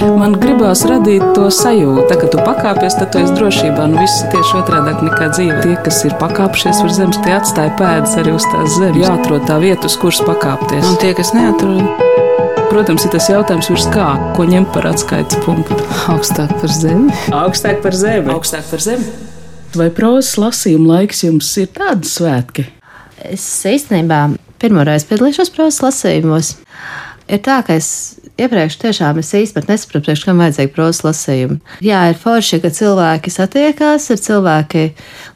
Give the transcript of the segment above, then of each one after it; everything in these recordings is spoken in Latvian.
Man gribās radīt to sajūtu, tā, ka tu pakāpies, tad tu esi drošībā. Nu, viss ir tieši otrādi nekā dzīve. Tie, kas ir pakāpšies uz zemes, tie atstāja pēdas arī uz tās zemes. Jāatrod tā vieta, uz kuras pakāpties. Un tie, kas neatrod, Protams, ir tas jautājums, virs kā, ko ņemt par atskaites punktu. augstāk par zemi. Augstāk par zemi. Augstāk par zemi. Vai prozas lasījuma laiks jums ir tāds svētki? Es īstenībā pirmoreiz piedalīšos prozas lasījumos. Ir tā, ka es iepriekš tiešām es īstenībā nesapratu, priekš kam vajadzīga prozas lasījuma. Jā, ir forši, ka cilvēki satiekās, ir cilvēki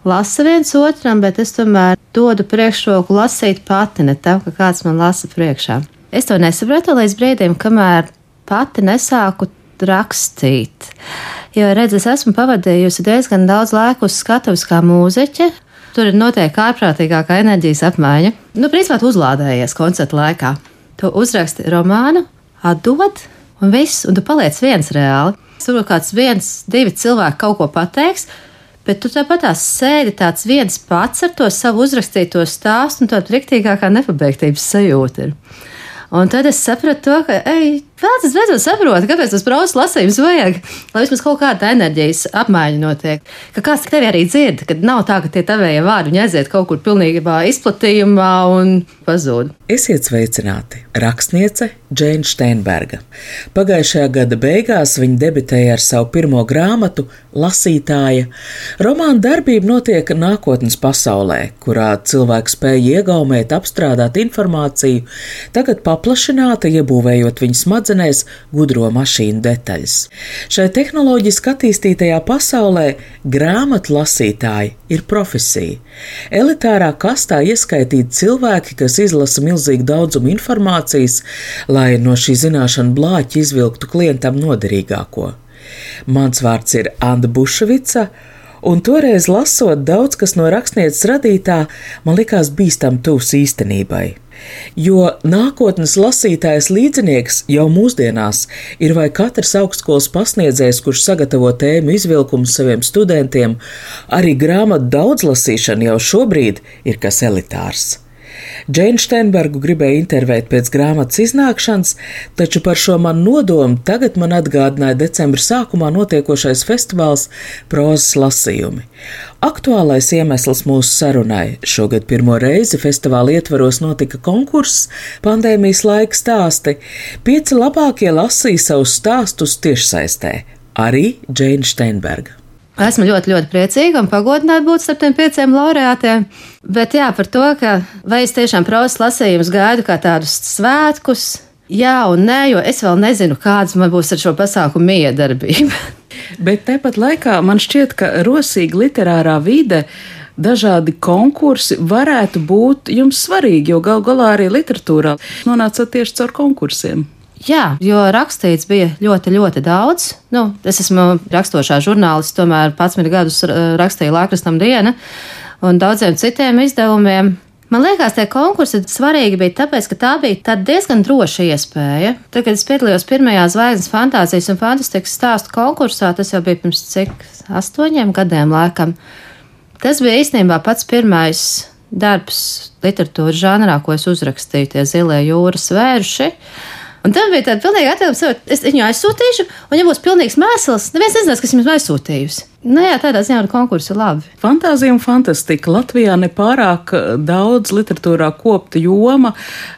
lasa viens otram, bet es tomēr dodu priekšroku lasīt pati, ne tam, ka kāds man lasa priekšā. Es to nesapratu līdz brīdim, kamēr pati nesāku rakstīt. Jo, redziet, es esmu pavadījusi diezgan daudz laika uz skatuves kā mūziķe. Tur ir noteikti ārprātīgākā enerģijas apmaiņa. Nu, principā, tu uzlādējies koncerta laikā. Tu uzraksti romānu, atdod, un viss, un tu paliec viens reāli. Tur kāds viens, divi cilvēki kaut ko pateiks, bet tu tāpat sēdi tāds viens pats ar to savu uzrakstīto stāstu, un tāda riktīgākā nepabeigtības sajūta ir. Un tad es sapratu, to, ka, ej, pēc es beidzot saprotu, kāpēc tas prozas lasījums vajag, lai vismaz kaut kāda enerģijas apmaiņa notiek. Ka kāds tevi arī dzird, kad nav tā, ka tie tavējie vārdi aiziet kaut kur pilnībā izplatījumā un pazūd. Esiet sveicināti! Rakstniece Džēna Steinberga. Pagājušajā gada beigās viņa debitēja ar savu pirmo grāmatu Lasītāja. Romāna darbība notiek nākotnes pasaulē, kurā cilvēks spēja iegaumēt, apstrādāt informāciju, tagad paplašināta, iebūvējot viņas smadzenēs gudro mašīnu detaļas. Šai tehnoloģiski attīstītajā pasaulē grāmatu lasītāji ir profesija. Elitārā kastā ieskaitīti cilvēki, kas izlasa milzīgu daudzumu informācijas, lai no šī zināšanu blāķa izvilktu klientam noderīgāko. Mans vārds ir Anna Bušvica. Un toreiz, lasot daudz kas no rakstnieces radītā, man likās bīstam tuvs īstenībai. Jo nākotnes lasītājs līdzinieks jau mūsdienās ir vai katrs augstskolas pasniedzējs, kurš sagatavo tēmu izvilkumu saviem studentiem, arī grāmatu daudzlasīšana jau šobrīd ir kas elitārs. Džēnu Steinbergu gribēja intervēt pēc grāmatas iznākšanas, taču par šo manu nodomu tagad man atgādināja decembra sākumā notiekošais festivāls Prozas lasījumi. Aktuālais iemesls mūsu sarunai šogad pirmo reizi festivāla ietvaros notika konkurss pandēmijas laika stāsti. Pieci labākie lasīja savus stāstus tiešsaistē, arī Džēna Steinberga. Esmu ļoti, ļoti priecīga un pagodināta būt starp tiem pieciem laureātiem. Bet jā, par to, ka vai es tiešām prozas lasījumus gaidu kā tādus svētkus, jā un nē, jo es vēl nezinu, kādas man būs ar šo pasākumu miedarbība. Bet tepat laikā man šķiet, ka rosīga literārā vide dažādi konkursi varētu būt jums svarīgi, jo gal galā arī literatūrā nonācat tieši caur konkursiem. Jā, jo rakstīts bija ļoti, ļoti daudz. Nu, es esmu rakstošā žurnālists, tomēr 11 gadus rakstīju Latvijas dienu un daudziem citiem izdevumiem. Man liekas, tie konkursi svarīgi bija tāpēc, ka tā bija diezgan droša iespēja. Tad, kad es piedalījos pirmajā zvaigznes fantāzijas un fantastikas stāstu konkursā, tas jau bija pirms cik astoņiem gadiem, laikam. Tas bija īstenībā pats pirmais darbs literatūras žanrā, ko es uzrakstīju, tie zilie jūras vērši. Un tam bija tāda pilnīga atbildība. Es viņu aizsūtīšu, un, ja būs pilnīgs mēsls, neviens nezinās, kas viņam aizsūtījusi. Nu, jā, tādā ziņā ir labi. Fantāzija un fantastika. Latvijā nepārāk eh, daudz literatūrā kopta joma.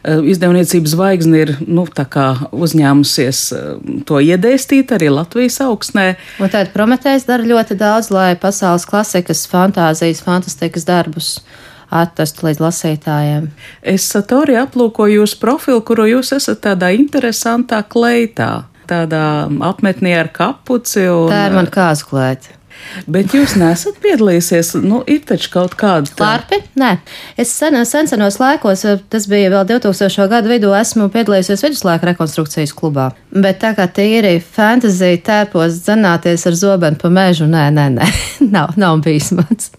Eh, izdevniecības zvaigzne ir nu, uzņēmusies eh, to iedēstīt arī Latvijas augsnē. Un tāda Prometējs dara ļoti daudz, lai pasaules klasikas, fantāzijas, fantastikas darbus atrastu līdz lasītājiem. Es Satori aplūkoju jūsu profilu, kuru jūs esat tādā interesantā kleitā, tādā apmetnī ar kapuci. Un... Tā ir man kāzu kleita. Bet jūs nesat piedalījusies, nu, ir taču kaut kāda klārpi? Nē, es sen, sen senos laikos, tas bija vēl 2000. gadu vidū, esmu piedalījusies viduslaika rekonstrukcijas klubā. Bet tā kā tīri fantāzija tērpos dzenāties ar zobenu pa mežu, nē, nē, nē, nav, nav bijis mans.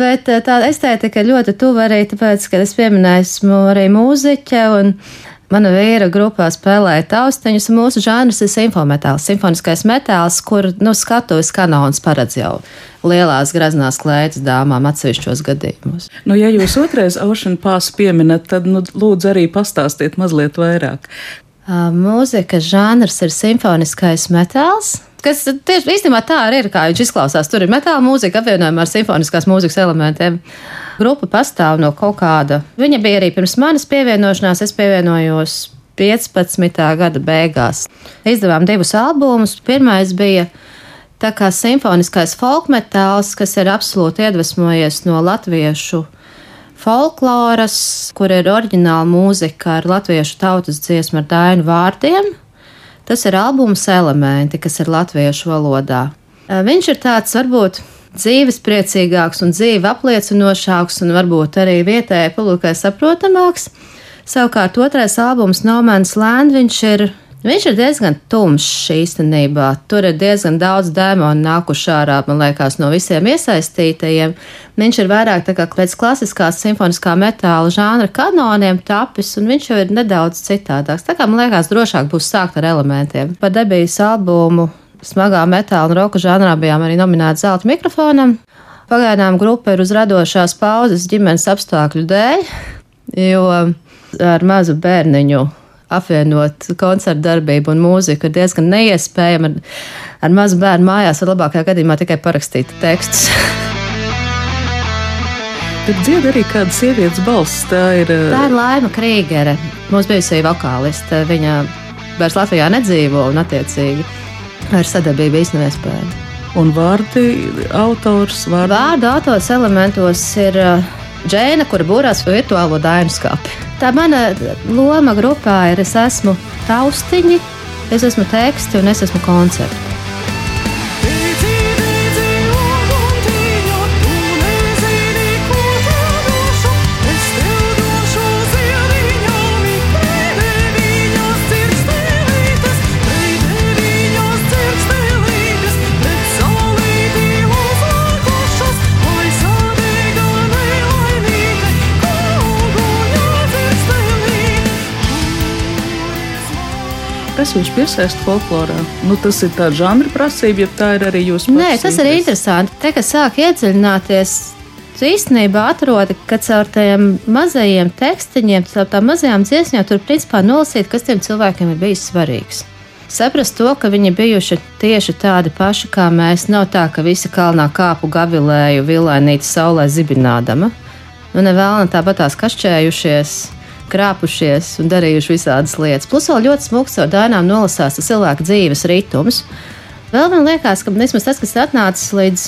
Bet tā estētika ļoti tuva arī tāpēc, ka es pieminēju, esmu arī mūziķe un mana vīra grupā spēlēja taustiņus. Mūsu žanrs ir simfometāls, simfoniskais metāls, kur nu, skatuves kanons paredz jau lielās graznās klētas dāmām atsevišķos gadījumos. Nu, ja jūs otrais Ocean Pass pieminat, tad nu, lūdzu arī pastāstiet mazliet vairāk. Mūzikas žanrs ir simfoniskais metāls. Kas tieši īstenībā tā arī ir, kā viņš izklausās. Tur ir metāla mūzika apvienojumā ar simfoniskās mūzikas elementiem. Grupa pastāv no kaut kāda. Viņa bija arī pirms manas pievienošanās, es pievienojos 15. gada beigās. Izdevām divus albumus. Pirmais bija tā kā simfoniskais folkmetāls, kas ir absolūti iedvesmojies no latviešu folkloras, kur ir oriģināla mūzika ar latviešu tautas dziesmu ar dainu vārdiem. Tas ir albums elementi, kas ir latviešu valodā. Viņš ir tāds varbūt dzīves priecīgāks un dzīve apliecinošāks un varbūt arī vietējai publikai saprotamāks. Savukārt otrais albums No Man's Land viņš ir Viņš ir diezgan tumšs īstenībā. Tur ir diezgan daudz dēmonu nākuši ārā, man liekas, no visiem iesaistītajiem. Viņš ir vairāk tā kā pēc klasiskās simfoniskā metāla žanra kanoniem tapis, un viņš jau ir nedaudz citādāks. Tā kā man liekas, drošāk būs sākt ar elementiem. Par debijas albumu smagā metāla un roka žanrā bijām arī nominēti zelta mikrofonam. Pagaidām grupa ir uz radošās pauzes ģimenes apstākļu dēļ, jo ar mazu bērniņu apvienot koncertu darbību un mūziku ir diezgan neiespējami. Ar, ar mazu bērnu mājās var labākajā gadījumā tikai parakstīt tekstus. Tur dzied arī kāda sievietes balss. Tā ir, tā ir Laima Krīgere, mūsu bijusī vokāliste. Viņa vairs Latvijā nedzīvo un attiecīgi ar sadarbību īstenībā nespēja. Un vārdi autors? Vārdu, vārdu autors elementos ir Džēna, kura būrās virtuālo dainu skāpi. Tā mana loma grupā ir, es esmu taustiņi, es esmu teksti un es esmu koncepti. Kas jūs piesaista folklorā? Nu, tas ir tāds žanra prasība, ja tā ir arī jūsu prasība. Nē, tas ir interesanti. Te, kas sāk iedziļināties, tu īstenībā atrodi, ka caur tiem mazajiem tekstiņiem, caur tām mazajām dziesmām, tur principā nolasīt, kas tiem cilvēkiem ir bijis svarīgs. Saprast to, ka viņi bijuši tieši tādi paši kā mēs, nav tā, ka visi kalnā kāpu gavilēju, vilainīti saulē zibinādama. Nu, nevēlna tāpat tās kašķējušies, krāpušies un darījuši visādas lietas. Plus vēl ļoti smūgs caur dainām nolasās cilvēka dzīves ritms. Vēl man liekas, ka vismaz tas, kas atnācis līdz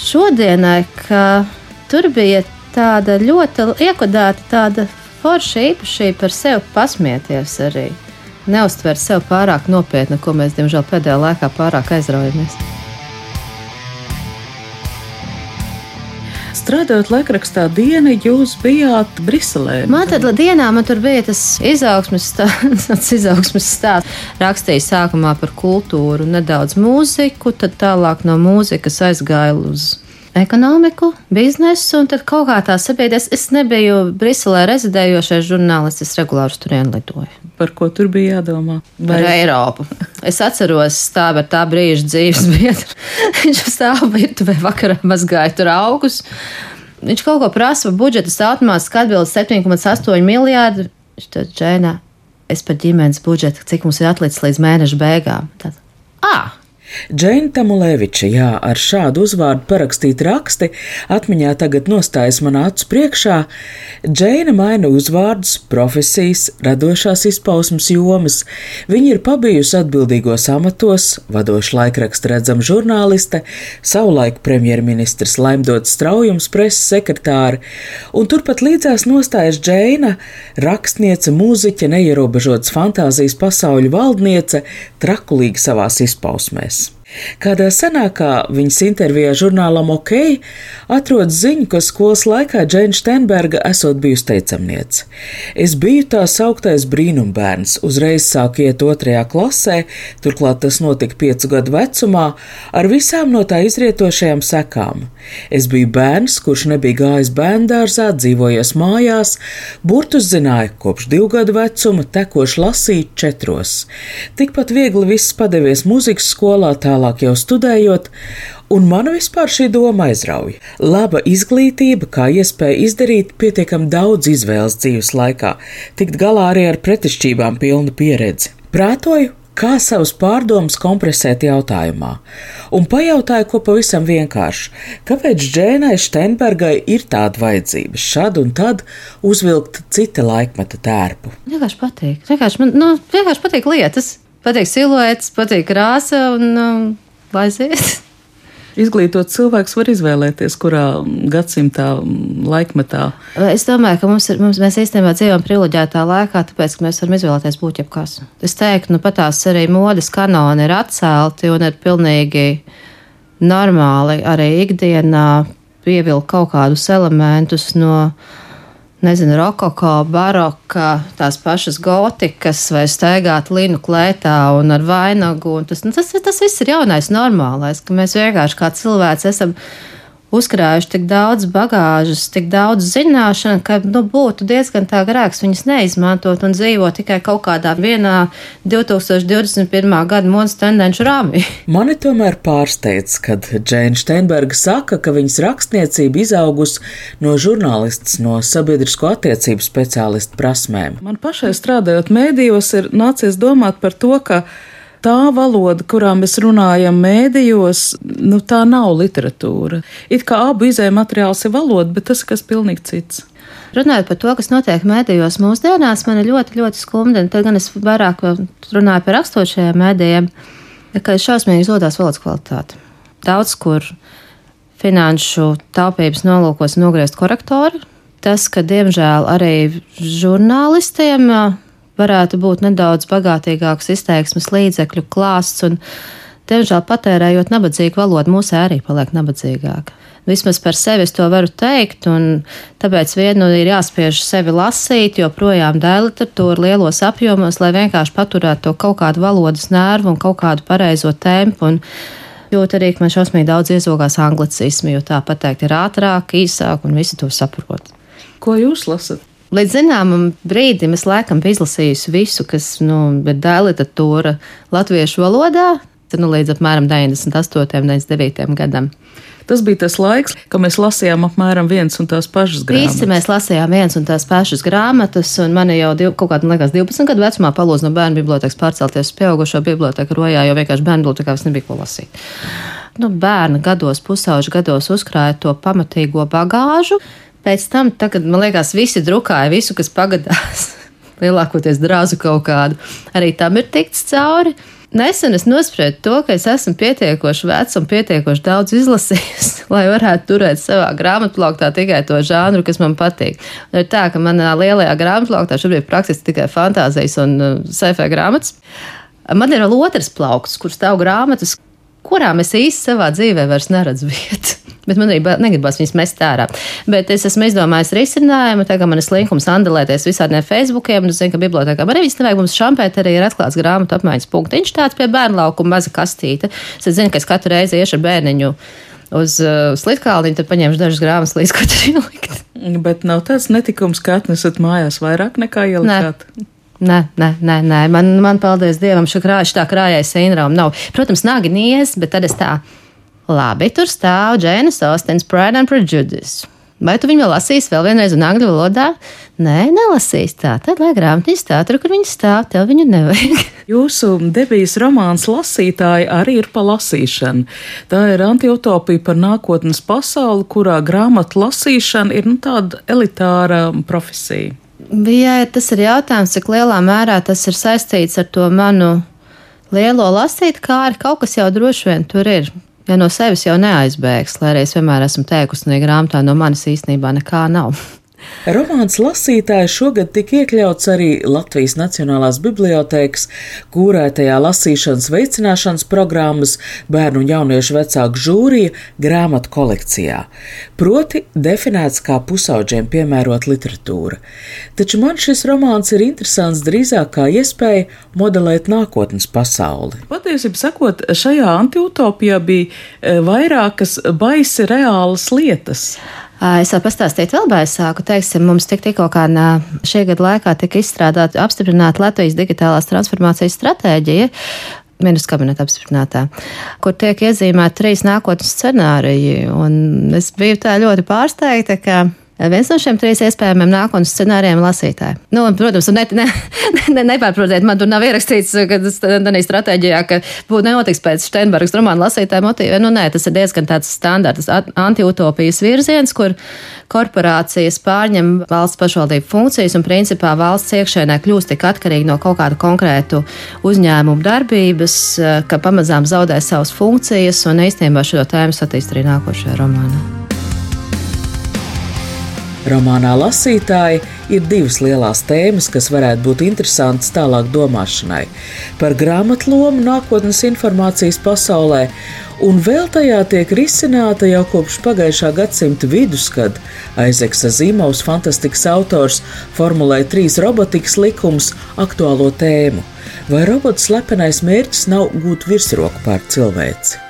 šodienai, ka tur bija tāda ļoti iekodēta tāda forša īpašība par sevi pasmieties arī. Neuztvert sevi pārāk nopietni, ko mēs, diemžēl, pēdējā laikā pārāk aizraujamies. Strādājot laikrakstā diena, jūs bijāt Briselē. Tad dienā man tur bija tas izaugsmes stāsts, izaugsmes stāsts. Rakstīju sākumā par kultūru, nedaudz mūziku, tad tālāk no mūzikas aizgāju uz ekonomiku, biznesu, un tad kaut kā tā sabiedrības. Es nebiju Briselē rezidējošais žurnālists, es regulāri tur lidoju. Par ko tur bija jādomā? Vai... Par Eiropu. Es atceros stāvu ar tā brīža dzīves biedru. Viņš stāv virtuvē vakarā mazgāja tur augus. Viņš kaut ko prasa par budžeta automātiski atbild 7,8 miljārdi. Viņš teica, Džēnā, es par ģimenes budžetu, cik mums ir atlicis līdz mēneša beigām. Tad, ah, Džeina Tamuleviča, jā, ar šādu uzvārdu parakstīti raksti atmiņā tagad nostājas man acu priekšā. Džeina maina uzvārdus, profesijas, radošās izpausmes jomas. Viņa ir pabijusi atbildīgos amatos, vadoša laikraksta redzama žurnāliste, savulaik premjerministrs Laimdots Straujums preses sekretāri, un turpat līdzās nostājas Džeina, rakstniece, mūziķe, neierobežotas fantāzijas pasauļu valdniece, trakulīga savās izpausmēs. Kādā senākā viņas intervijā žurnālam OK atrodas ziņa, ka skolas laikā Džēna Steinberga esot bijusi teicamniece. Es biju tā sauktais brīnumbērns, uzreiz sāku iet otrajā klasē, turklāt tas notika piecu gadu vecumā, ar visām no tā izrietošajām sekām. Es biju bērns, kurš nebija gājis bērndārzā, dzīvojies mājās, burtus zināja kopš divu gadu vecuma, tekoši lasīt četros. Tikpat viegli viss padevies muzikas skolā tālāk tālāk jau studējot, un man vispār šī doma aizrauja. Laba izglītība, kā iespēja izdarīt pietiekami daudz izvēles dzīves laikā, tikt galā arī ar pretišķībām pilnu pieredzi. Prātoju, kā savus pārdomas kompresēt jautājumā, un pajautāju, ko pavisam vienkārši. Kāpēc Džēnai Steinbergai ir tāda vajadzība šad un tad uzvilkt cita laikmeta tērpu? Vienkārši patīk. Vienkārši, man, nu, vienkārši patīk lietas. Patīk siluets, patīk krāsa un um, lai aiziet. Izglītot cilvēks var izvēlēties, kurā gadsimtā, laikmetā. Es domāju, ka mums ir, mums, mēs īstenībā dzīvojam privileģētā laikā, tāpēc, ka mēs varam izvēlēties būt jebkas. Es teiktu, nu pat tās arī modes kanoni ir atcelti un ir pilnīgi normāli arī ikdienā pievilkt kaut kādus elementus no nezinu, rokoko, baroka, tās pašas gotikas, vai staigāt linu klētā un ar vainagu. Un tas, nu, tas, tas viss ir jaunais, normālais, ka mēs vienkārši kā cilvēki esam uzkrājuši tik daudz bagāžas, tik daudz zināšanu, ka nu, būtu diezgan tā grēks viņas neizmantot un dzīvot tikai kaut kādā vienā 2021. gada modes tendenču rāmī. Mani tomēr pārsteidz, kad Džēna Steinberga saka, ka viņas rakstniecība izaugusi no žurnālists, no sabiedrisko attiecību speciālistu prasmēm. Man pašai strādājot mēdījos, ir nācies domāt par to, ka tā valoda, kurā mēs runājam mēdījos, nu, tā nav literatūra. It kā abu izēju materiāls ir valoda, bet tas ir kas pilnīgi cits. Runājot par to, kas notiek mēdījos mūsdienās, man ir ļoti, ļoti skumji. Tad gan es vairāk runāju par rakstošajiem mēdījiem, ka ir šausmīgi zudās valodas kvalitāte. Daudz kur finanšu taupības nolūkos nogriezt korektori. Tas, ka diemžēl arī žurnālistiem varētu būt nedaudz bagātīgāks izteiksmes līdzekļu klāsts, un, diemžēl, patērējot nabadzīgu valodu, mūsu arī paliek nabadzīgāka. Vismaz par sevi es to varu teikt, un tāpēc vienu ir jāspiež sevi lasīt, joprojām dēliteratūru lielos apjomos, lai vienkārši paturētu to kaut kādu valodas nervu un kaut kādu pareizo tempu. Un jūt arī, ka man šausmīgi daudz iezogās anglicismi, jo tā pateikt ir ātrāk, īsāk un visi to saprot. Ko jūs lasat? Līdz zināmam brīdim es laikam biju izlasījusi visu, kas nu, ir dēliteratūra latviešu valodā, nu, līdz apmēram 98. un 99. gadam. Tas bija tas laiks, kad mēs lasījām apmēram vienas un tās pašas grāmatas. Visi mēs lasījām vienas un tās pašas grāmatas, un man jau div, kaut kādā, liekas, 12 gadu vecumā palūdza no bērnu bibliotekas pārcelties uz pieaugušo biblioteku rojā, jo vienkārši bērnu bibliotekā nebija ko lasīt. Nu, bērna gados, pusauģa gados uzkrāja to pamatīgo bagāžu. Pēc tam, tagad, man liekas, visi drukāja visu, kas pagadās. Lielākoties drāzu kaut kādu. Arī tam ir tikts cauri. Nesen es nospriedu to, ka es esmu pietiekoši vecs un pietiekoši daudz izlasījis, lai varētu turēt savā grāmatplauktā tikai to žanru, kas man patīk. Un ir tā, ka manā lielajā grāmatplauktā šobrīd praktiski tikai fantāzijas un uh, sēfē grāmatas. Man ir vēl otrs plaukts, kur stāv grāmatas, kurām es īsti savā dzīvē vairs neredzu vietu. Bet man arī negribas viņas mest ārā. Bet es esmu izdomājis risinājumu, tā kā man ir slinkums andelēties visādiem Facebookiem, un es zinu, ka bibliotekā arī viss nevajag mums šampēt, arī ir atklāts grāmatu apmaiņas punktiņš tāds pie bērnu laukuma maza kastīte. Es zinu, ka es katru reizi iešu ar bērniņu uz uh, slitkalniņu, tad paņemšu dažas grāmatas līdz ko tur ielikt. Bet nav tāds netikums, ka atnesat mājās vairāk nekā ielikāt. Nē. Nē, nē, nē, nē. Man, man, paldies Dievam, šī tā krājais sindroma nav. Protams, nagi nies, bet tad es tā, labi, tur stāv Džēnas Austens Pride and Prejudice. Vai tu viņu lasīsi vēl vienreiz un angļu valodā? Nē, nelasīs tā. Tad, lai grāmatā stāv tur, kur viņa stāv, tev viņu nevajag. Jūsu debijas romāns lasītāji arī ir pa lasīšanu. Tā ir antiutopija par nākotnes pasauli, kurā grāmatu lasīšana ir nu, tāda elitāra profesija. Jā, tas ir jautājums, cik lielā mērā tas ir saistīts ar to manu lielo lasīt, kā arī kaut kas jau droši vien tur ir. Ja no sevis jau neaizbēgs, lai arī es vienmēr esmu teikusi, ka grāmatā no manis īstenībā nekā nav. Romāns lasītāji šogad tika iekļauts arī Latvijas Nacionālās bibliotēkas kūrētajā lasīšanas veicināšanas programmas bērnu un jauniešu vecāku žūrija grāmatu kolekcijā, proti definēts kā pusauģiem piemērot literatūra. Taču man šis romāns ir interesants drīzāk kā iespēja modelēt nākotnes pasauli. Patiesībā sakot, šajā antiutopijā bija eh, vairākas baisi reālas lietas. Es varu pastāstīt vēl baisāku. Teiksim, mums tik, tikko kā šī gada laikā tika izstrādāta, apstiprināta Latvijas digitālās transformācijas stratēģija. ministra kabineta apstiprinātā, kur tiek iezīmēti trīs nākotnes scenāriji. Un es biju tā ļoti pārsteigta, ka Viens no šiem trīs iespējamiem nākotnes scenārijiem lasītāji. Nu, protams, ne, ne, ne, nepārprotiet, man tur nav ierakstīts, ka tas tādā stratēģijā, ka būtu nenotiks pēc Steinbergas romāna lasītāja motīva. Nu, nē, tas ir diezgan tāds standarts antiutopijas virziens, kur korporācijas pārņem valsts pašvaldību funkcijas un principā valsts iekšēnē kļūst tik atkarīgi no kaut kādu konkrētu uzņēmumu darbības, ka pamazām zaudē savas funkcijas un īstenībā šo tēmu attīst arī nākošajā romānā. Romānā lasītāji ir divas lielās tēmas, kas varētu būt interesantas tālāk domāšanai - par grāmatlomu nākotnes informācijas pasaulē, un vēl tajā tiek risināta jau kopš pagājušā gadsimta vidus, kad Aizeksa Zīmovs, fantastikas autors, formulēja trīs robotikas likumus aktuālo tēmu. Vai robots slepenais mērķis nav gūt virsroku pār cilvēci?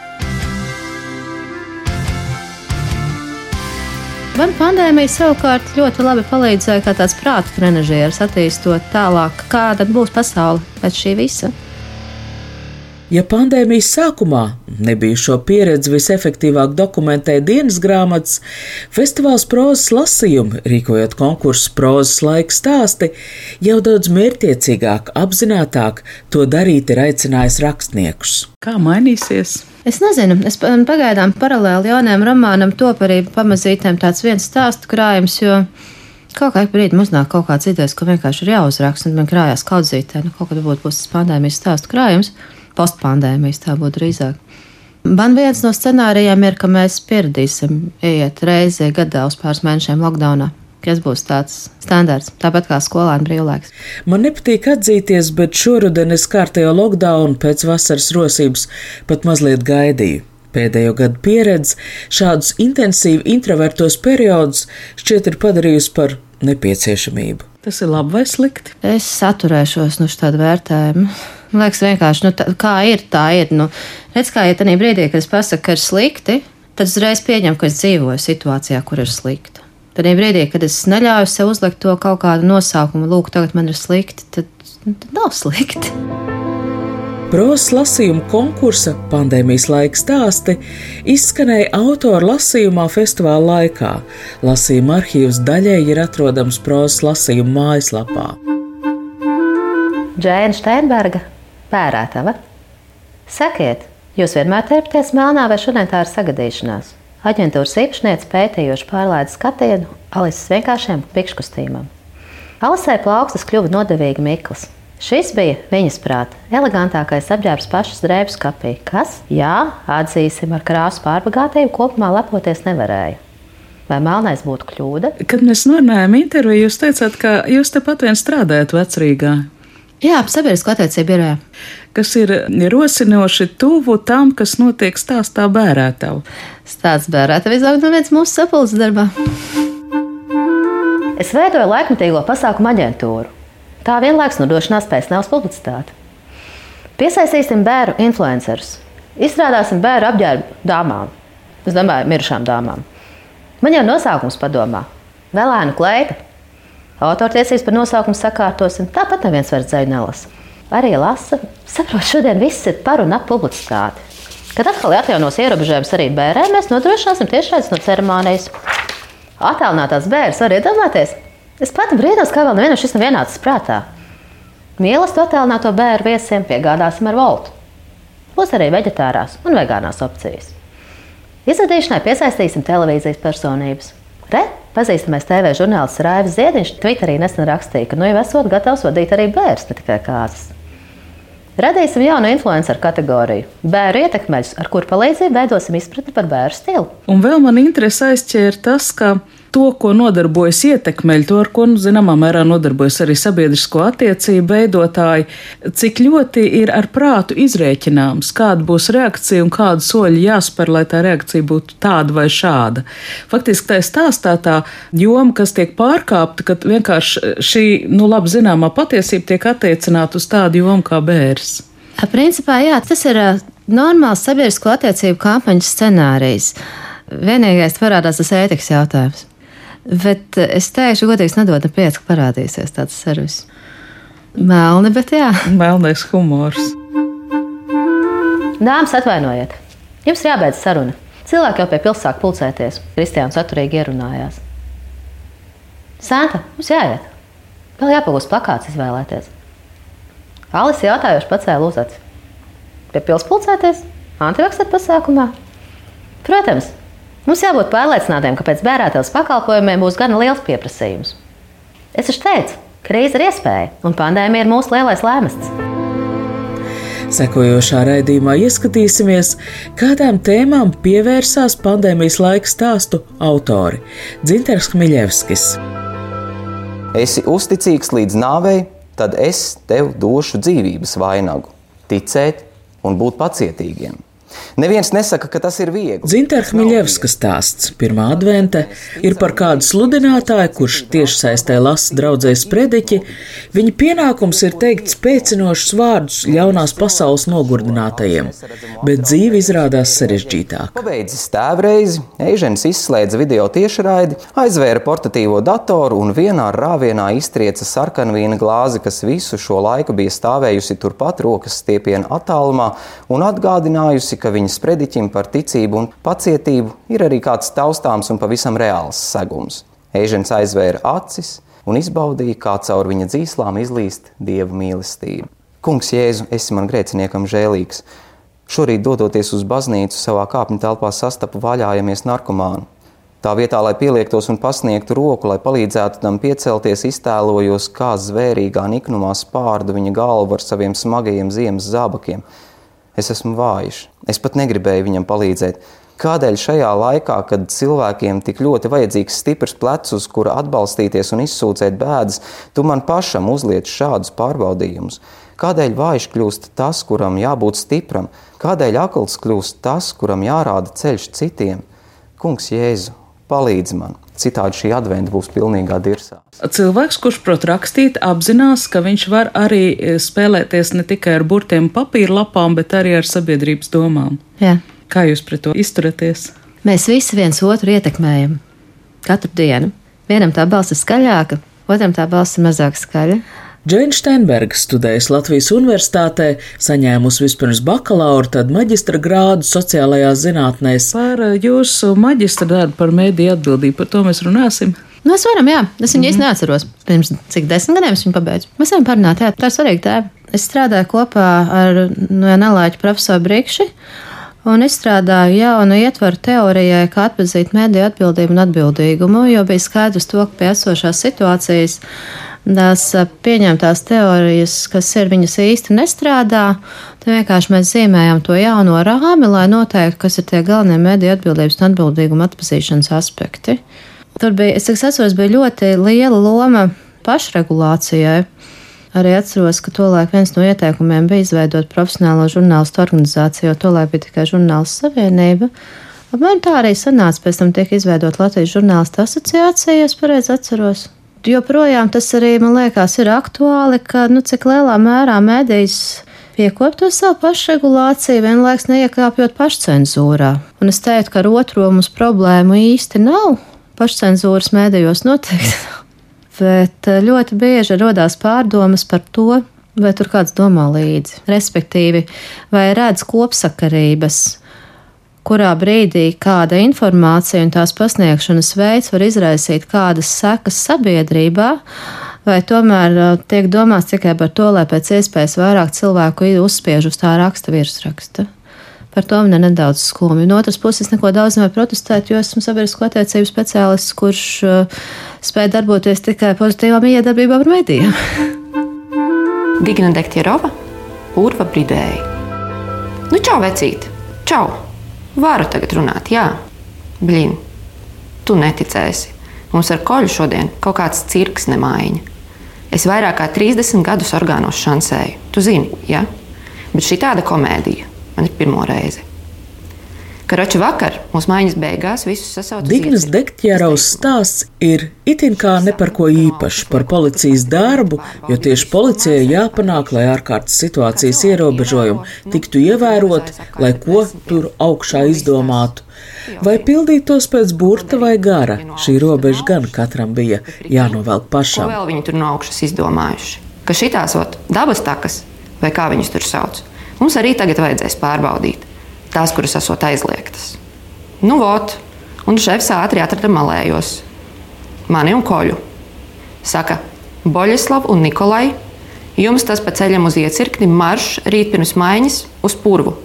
Man pandēmija savukārt ļoti labi palīdzēja kā tāds prāta trenižieris attīstot tālāk, kāda būs pasaule pēc šī visa. Ja pandēmijas sākumā nebija šo pieredzi visefektīvāk dokumentēt dienas grāmatas, festivāls prozas lasījumi, rīkojot konkursu prozas laika stāsti, jau daudz mērķiecīgāk, apzinātāk to darīt ir aicinājis rakstniekus. Kā mainīsies? Es nezinu, es pagaidām paralēli jaunajam romānam top arī pamazītēm tāds viens stāstu krājums, jo kaut kā brīdī mums nāk kaut kāds idejas, ko vienkārši ir jāuzraksta, un man krājās kaudzītē, nu kaut kad būtu būs pandēmijas stāstu krājums postpandēmijas, tā būtu drīzāk. Man viens no scenārijiem ir, ka mēs pieradīsim iet reizi gadā uz pāris mēnešiem lockdownā kas būs tāds standarts, tāpat kā skolēna brīvlaiks. Man nepatīk atzīties, bet šoruden es kārtējo lockdownu pēc vasaras rosības pat mazliet gaidīju. Pēdējo gadu pieredze šādus intensīvi introvertos periodus šķiet ir padarījusi par nepieciešamību. Tas ir labi vai slikti? Es saturēšos no šāda vērtējuma. Man liekas, vienkārši, nu, tā, kā ir, tā ir. Nu, redz, kā ja tajā brīdī, kad es pasaku, ka ir slikti, tad uzreiz pieņemu, ka es dzīvoju situācijā, kur ir slikti. Tad brīdī, kad es neļauju sev uzlikt to kaut kādu nosaukumu, lūk, tagad man ir slikti, tad, nu, tad nav slikti. Prozas lasījuma konkursa pandēmijas laika stāsti izskanēja autora lasījumā festivāla laikā. Lasījuma arhīvs daļai ir atrodams prozas lasījuma mājaslapā. Džēna Steinberga pērētava. Sakiet, jūs vienmēr terpties melnā vai šodien tā ir sagadīšanās? Aģentūras īpašniece pētījoši pārlaida skatienu Alises vienkāršiem pikškustīmam. Alisē plaukstas kļuva nodevīgi mikls. Šis bija viņas prāta elegantākais apģērbs pašas drēbes kapī, kas, jā, atzīsim, ar krāsu pārbagātību kopumā lepoties nevarēja. Vai melnais būtu kļūda? Kad mēs runājām intervijā, jūs teicāt, ka jūs tepat vien strādājat vecrīgā. Jā, sabiedrisko attiecību birojā. Kas ir rosinoši tuvu tam, kas notiek stāstā bērētavu. Stāsts bērētavu izaug no viens mūsu sapulces darbā. Es veidoju laikmatīgo pasākumu aģentūru. Tā vienlaikus nodrošinās pēcnāvas publicitāti. Piesaistīsim bērnu influencerus. Izstrādāsim bērnu apģērbu dāmām. Es domāju, mirušām dāmām. Man jau nosaukums padomā - Vēlēna kleita. Autortiesības par nosaukumu sakārtosim, tāpat neviens vairs dzēju nelasa. Arī lasa, saprot, šodien viss ir par un ap publicitāti. Kad atkal atjaunos ierobežojums arī bērniem, mēs nodrošināsim tiešraidus no ceremonijas. Attēlinātās bērnas var iedomāties. Es pati brīnos, kā vēl nevienam šis nav ienācis prātā. Mīlestību attēlināto bērnu viesiem piegādāsim ar voltu. Būs arī vegetārās un vegānās opcijas. Izvadīšanai piesaistīsim televīzijas personības. Re, Pazīstamais TV žurnālists Raivis Ziediņš Twitterī nesen rakstīja, ka nu jau esot gatavs vadīt arī bērns, ne tikai kāzas. Radīsim jaunu influenceru kategoriju - bērnu ietekmeļus, ar kuru palīdzību veidosim izpratni par bērnu stilu. Un vēl man interesi aizķēra tas, ka to, ko nodarbojas ietekmeļi, to, ar ko, nu, zināmā mērā, nodarbojas arī sabiedrisko attiecību veidotāji, cik ļoti ir ar prātu izrēķināms, kāda būs reakcija un kādu soļu jāspēr, lai tā reakcija būtu tāda vai šāda. Faktiski tā ir stāstā tā joma, kas tiek pārkāpta, ka vienkārši šī, nu, labi zināmā patiesība tiek attiecināta uz tādu jomu kā bērs. Principā, jā, tas ir normāls sabiedrisko attiecību kampaņas scenārijs. Vienīgais parādās tas ētikas jautājums. Bet eh, es teikšu, godīgi, nedod ne pieci, ka parādīsies tāds servis. Melni, bet jā. Melnais humors. Dāmas, atvainojiet, jums ir jābeidz saruna. Cilvēki jau pie pilsētas pulcēties. Kristiāns atturīgi ierunājās. Santa, mums jāiet. Vēl jāpagūst plakāts izvēlēties. Alis jautājoši pacēla uzaci. Pie pilsētas pulcēties? Antivakcēt pasākumā? Protams, mums jābūt pārliecinātiem, ka pēc bērētavas pakalpojumiem būs gana liels pieprasījums. Es taču teicu, krīze ir iespēja, un pandēmija ir mūsu lielais lēmests. Sekojošā raidījumā ieskatīsimies, kādām tēmām pievērsās pandēmijas laika stāstu autori Dzinters Kmiļevskis. Esi uzticīgs līdz nāvei, tad es tev došu dzīvības vainagu, ticēt un būt pacietīgiem. Neviens nesaka, ka tas ir viegli. Zintāra Miļevska stāsts pirmā advente ir par kādu sludinātāju, kurš tiešsaistē lasa draudzēs prediķi. Viņa pienākums ir teikt spēcinošus vārdus ļaunās pasaules nogurdinātajiem, bet dzīve izrādās sarežģītāka. Pabeidzis tēvreizi, Eižens izslēdza video tiešraidi, aizvēra portatīvo datoru un vienā rāvienā iztrieca sarkanvīna glāzi, kas visu šo laiku bija stāvējusi turpat rokas stiepiena attālumā un atgādinājusi, ka viņas prediķim par ticību un pacietību ir arī kāds taustāms un pavisam reāls segums. Eižens aizvēra acis un izbaudīja, kā caur viņa dzīslām izlīst dieva mīlestība. Kungs, Jēzu, esi man grēciniekam žēlīgs. Šorīt, dodoties uz baznīcu, savā kāpņu telpā sastapu vaļājamies narkomānu. Tā vietā, lai pieliektos un pasniegtu roku, lai palīdzētu tam piecelties, iztēlojos, kā zvērīgā niknumā spārdu viņa galvu ar saviem smagajiem ziemas zābakiem. Es esmu vājš. Es pat negribēju viņam palīdzēt. Kādēļ šajā laikā, kad cilvēkiem tik ļoti vajadzīgs stiprs plecs, uz kura atbalstīties un izsūcēt bēdas, tu man pašam uzliec šādus pārbaudījumus? Kādēļ vājš kļūst tas, kuram jābūt stipram? Kādēļ akls kļūst tas, kuram jārāda ceļš citiem? Kungs, Jēzu, palīdzi man! Citādi šī adventa būs pilnīgā dirsā. Cilvēks, kurš prot rakstīt, apzinās, ka viņš var arī e, spēlēties ne tikai ar burtiem papīra lapām, bet arī ar sabiedrības domām. Jā. Kā jūs pret to izturaties? Mēs visi viens otru ietekmējam katru dienu. Vienam tā balss ir skaļāka, otram tā balss ir mazāk skaļa. Džeina Steinberga studējas Latvijas Universitātē, saņēmusi vispirms bakalaura, tad maģistra grādu sociālajās zinātnēs. Par eh, jūsu maģistra darbu par mēdīju atbildību, par to mēs runāsim. Nu, mēs varam, jā, es viņu mm -hmm. neatceros. Pirms cik desmit gadiem es viņu pabeidzu. Mēs varam parunāt, jā, tā ir svarīga tēma. Es strādāju kopā ar no Nelāķa profesoru Brīkši un izstrādāju jaunu ietvaru teorijai, kā atpazīt mēdīju atbildību un atbildīgumu, jo bija skaidrs to, ka pie esošās situācijas tās pieņemtās teorijas, kas ir viņas īsti nestrādā, tad vienkārši mēs zīmējam to jauno rāmi, lai noteiktu, kas ir tie galvenie mediju atbildības un atbildīguma atpazīšanas aspekti. Tur bija, es atceros, bija ļoti liela loma pašregulācijai. Arī atceros, ka tolaik viens no ieteikumiem bija izveidot profesionālo žurnālistu organizāciju, jo tolaik bija tikai žurnālistu savienība. Man tā arī sanāca, pēc tam tika izveidot Latvijas žurnālistu asociācija, ja es pareizi atceros joprojām tas arī man liekas ir aktuāli, ka nu, cik lielā mērā mēdījis piekop to savu pašregulāciju, vienlaiks neiekāpjot pašcensūrā. Un es teiktu, ka ar otro mums problēmu īsti nav. Pašcensūras mēdījos noteikti. Bet eh, ļoti bieži radās pārdomas par to, vai tur kāds domā līdzi. Respektīvi, vai redz kopsakarības kurā brīdī kāda informācija un tās pasniegšanas veids var izraisīt kādas sekas sabiedrībā, vai tomēr uh, tiek domāts tikai par to, lai pēc iespējas vairāk cilvēku uzspiež uz tā raksta virsraksta. Par to man ir nedaudz skumji. No otras puses, neko daudz nevar protestēt, jo esmu sabiedrisko attiecību speciālists, kurš uh, spēj darboties tikai pozitīvām iedarbībām ar medijiem. Digna Dektierova, Urva Bridēja. Nu, čau, vecīt! Čau! Varu tagad runāt, jā, blīn. Tu neticēsi. Mums ar koļu šodien kaut kāds cirks nemaiņa. Es vairāk kā 30 gadus orgānos šansēju. Tu zini, jā? Ja? Bet šī tāda komēdija man ir pirmo reizi. Karoči vakar mūsu mājas beigās visus sasauca. Dignas Dektjāraus stāsts ir itin kā ne par ko īpašu, par policijas darbu, jo tieši policijai jāpanāk, lai ārkārtas situācijas ierobežojumi tiktu ievērot, lai ko tur augšā izdomātu. Vai pildītos pēc burta vai gara, šī robeža gan katram bija jānovelk pašam. Ko vēl viņi tur no augšas izdomājuši? Ka šitās ot, dabas takas, vai kā viņus tur sauc, Mums arī tagad vajadzēs pārbaudīt tās, kuras esot aizliegtas. Nu, vot, un šefs ātri atrada malējos. Mani un koļu. Saka, Boļislav un Nikolai, jums tas pa ceļam uz iecirkni marš rīt pirms maiņas uz purvu.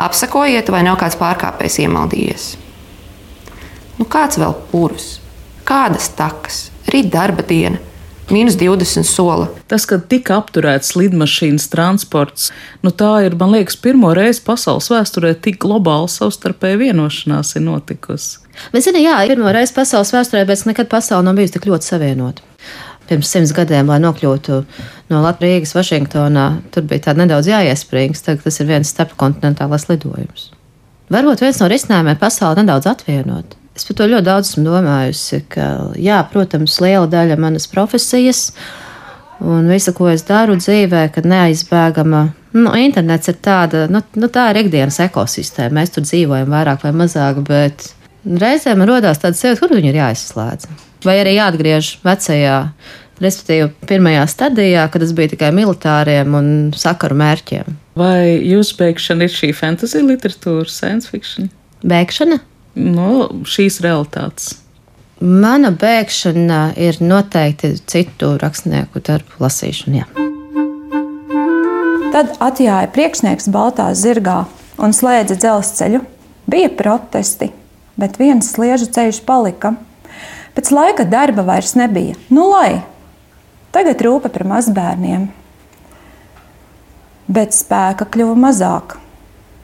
Apsakojiet, vai nav kāds pārkāpējs iemaldījies. Nu, kāds vēl purvs? Kādas takas? Rīt darba diena Mīnus 20 sola. Tas, ka tika apturēts lidmašīnas transports, nu tā ir, man liekas, pirmo reizi pasaules vēsturē tik globāla savstarpēja vienošanās ir notikusi. Bet, zini, jā, pirmo reizi pasaules vēsturē, bet nekad pasaule nav bijusi tik ļoti savienota. Pirms simts gadiem, lai nokļūtu no Latvijas, Vašingtonā, tur bija tā nedaudz jāiesprings. Tagad tas ir viens starpkontinentālais lidojums. Varbūt viens no risinājumiem pasauli nedaudz atvienot. Es par to ļoti daudz esmu domājusi, ka, jā, protams, liela daļa manas profesijas un visa, ko es daru dzīvē, kad neaizbēgama, nu, internets ir tāda, nu, nu tā ir ikdienas ekosistēma. Mēs tur dzīvojam vairāk vai mazāk, bet reizēm rodās tāda sajūta, kur viņi ir jāizslēdz. Vai arī jāatgriež vecajā, respektīvi, pirmajā stadijā, kad tas bija tikai militāriem un sakaru mērķiem. Vai jūsu beigšana ir šī fantasy literatūra, science fiction? Bēgšana? No šīs realitātes? Mana bēgšana ir noteikti citu rakstnieku darbu lasīšana. Jā. Tad atjāja priekšnieks Baltā zirgā un slēdza dzelzceļu. Bija protesti, bet viens sliežu ceļš palika. Pēc laika darba vairs nebija. Nu, lai tagad rūpe par mazbērniem. Bet spēka kļuva mazāk.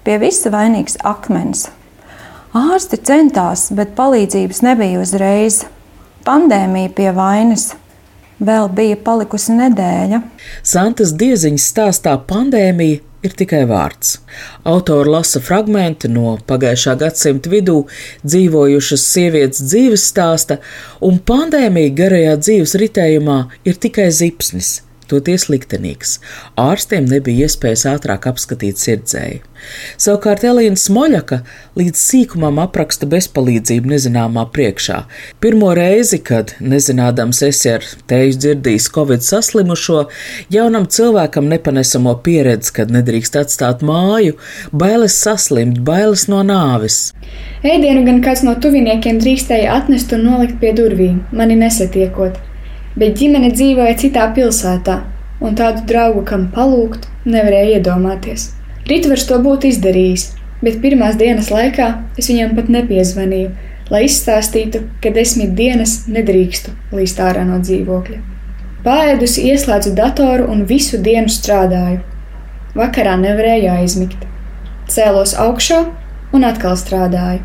Pie visa vainīgs akmens. Ārsti centās, bet palīdzības nebija uzreiz. Pandēmija pie vainas. Vēl bija palikusi nedēļa. Santas Dieziņas stāstā pandēmija ir tikai vārds. Autori lasa fragmenti no pagājušā gadsimta vidū dzīvojušas sievietes dzīves stāsta, un pandēmija garajā dzīves ritējumā ir tikai zipsnis toties liktenīgs. Ārstiem nebija iespējas ātrāk apskatīt sirdzēju. Savukārt Elīna Smoļaka līdz sīkumam apraksta bezpalīdzību nezināmā priekšā. Pirmo reizi, kad nezinādams esi ar teju dzirdījis Covid saslimušo, jaunam cilvēkam nepanesamo pieredzi, kad nedrīkst atstāt māju, bailes saslimt, bailes no nāves. Ēdienu gan kāds no tuviniekiem drīkstēja atnest un nolikt pie durvīm, mani nesatiekot bet ģimene dzīvoja citā pilsētā, un tādu draugu, kam palūgt, nevarēja iedomāties. Ritvars to būtu izdarījis, bet pirmās dienas laikā es viņam pat nepiezvanīju, lai izstāstītu, ka desmit dienas nedrīkstu līst ārā no dzīvokļa. Pāēdusi ieslēdzu datoru un visu dienu strādāju. Vakarā nevarēju aizmigt. Cēlos augšā un atkal strādāju.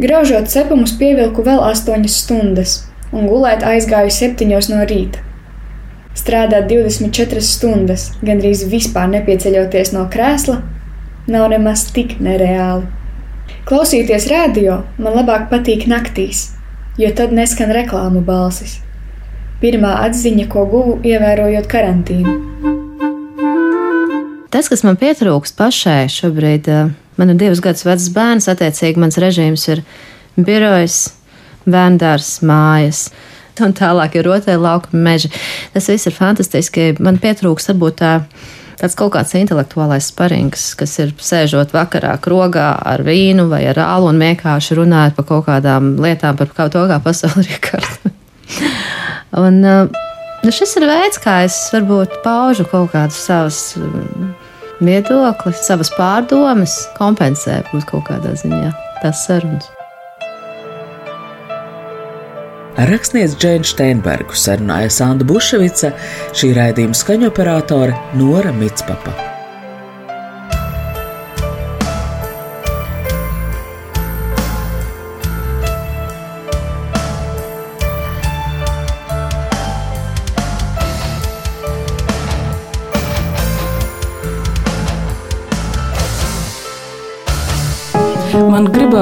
Graužot cepumus, pievilku vēl astoņas stundas, un gulēt aizgāju septiņos no rīta. Strādāt 24 stundas, gandrīz vispār nepieceļoties no krēsla, nav nemaz tik nereāli. Klausīties radio man labāk patīk naktīs, jo tad neskan reklāmu balsis. Pirmā atziņa, ko guvu, ievērojot karantīnu. Tas, kas man pietrūkst pašai šobrīd, eh, man ir divus gadus vecs bērns, attiecīgi mans režīms ir birojs, bērndārs, mājas. Un tālāk ir rotaļu laukuma meži. Tas viss ir fantastiski. Man pietrūkst varbūt tā tāds kaut kāds intelektuālais sparings, kas ir sēžot vakarā krogā ar vīnu vai ar ālu un vienkārši runājot par kaut kādām lietām, par kaut to, kā pasauli ir kārta. un nu, šis ir veids, kā es varbūt paužu kaut kādus savus mm, viedokli, savas pārdomas, kompensē kaut kādā ziņā tās sarunas. Ar rakstnieci Džēnu Steinbergu sarunāja Sanda Buševica, šī raidījuma skaņoperātore Nora Mitspapa.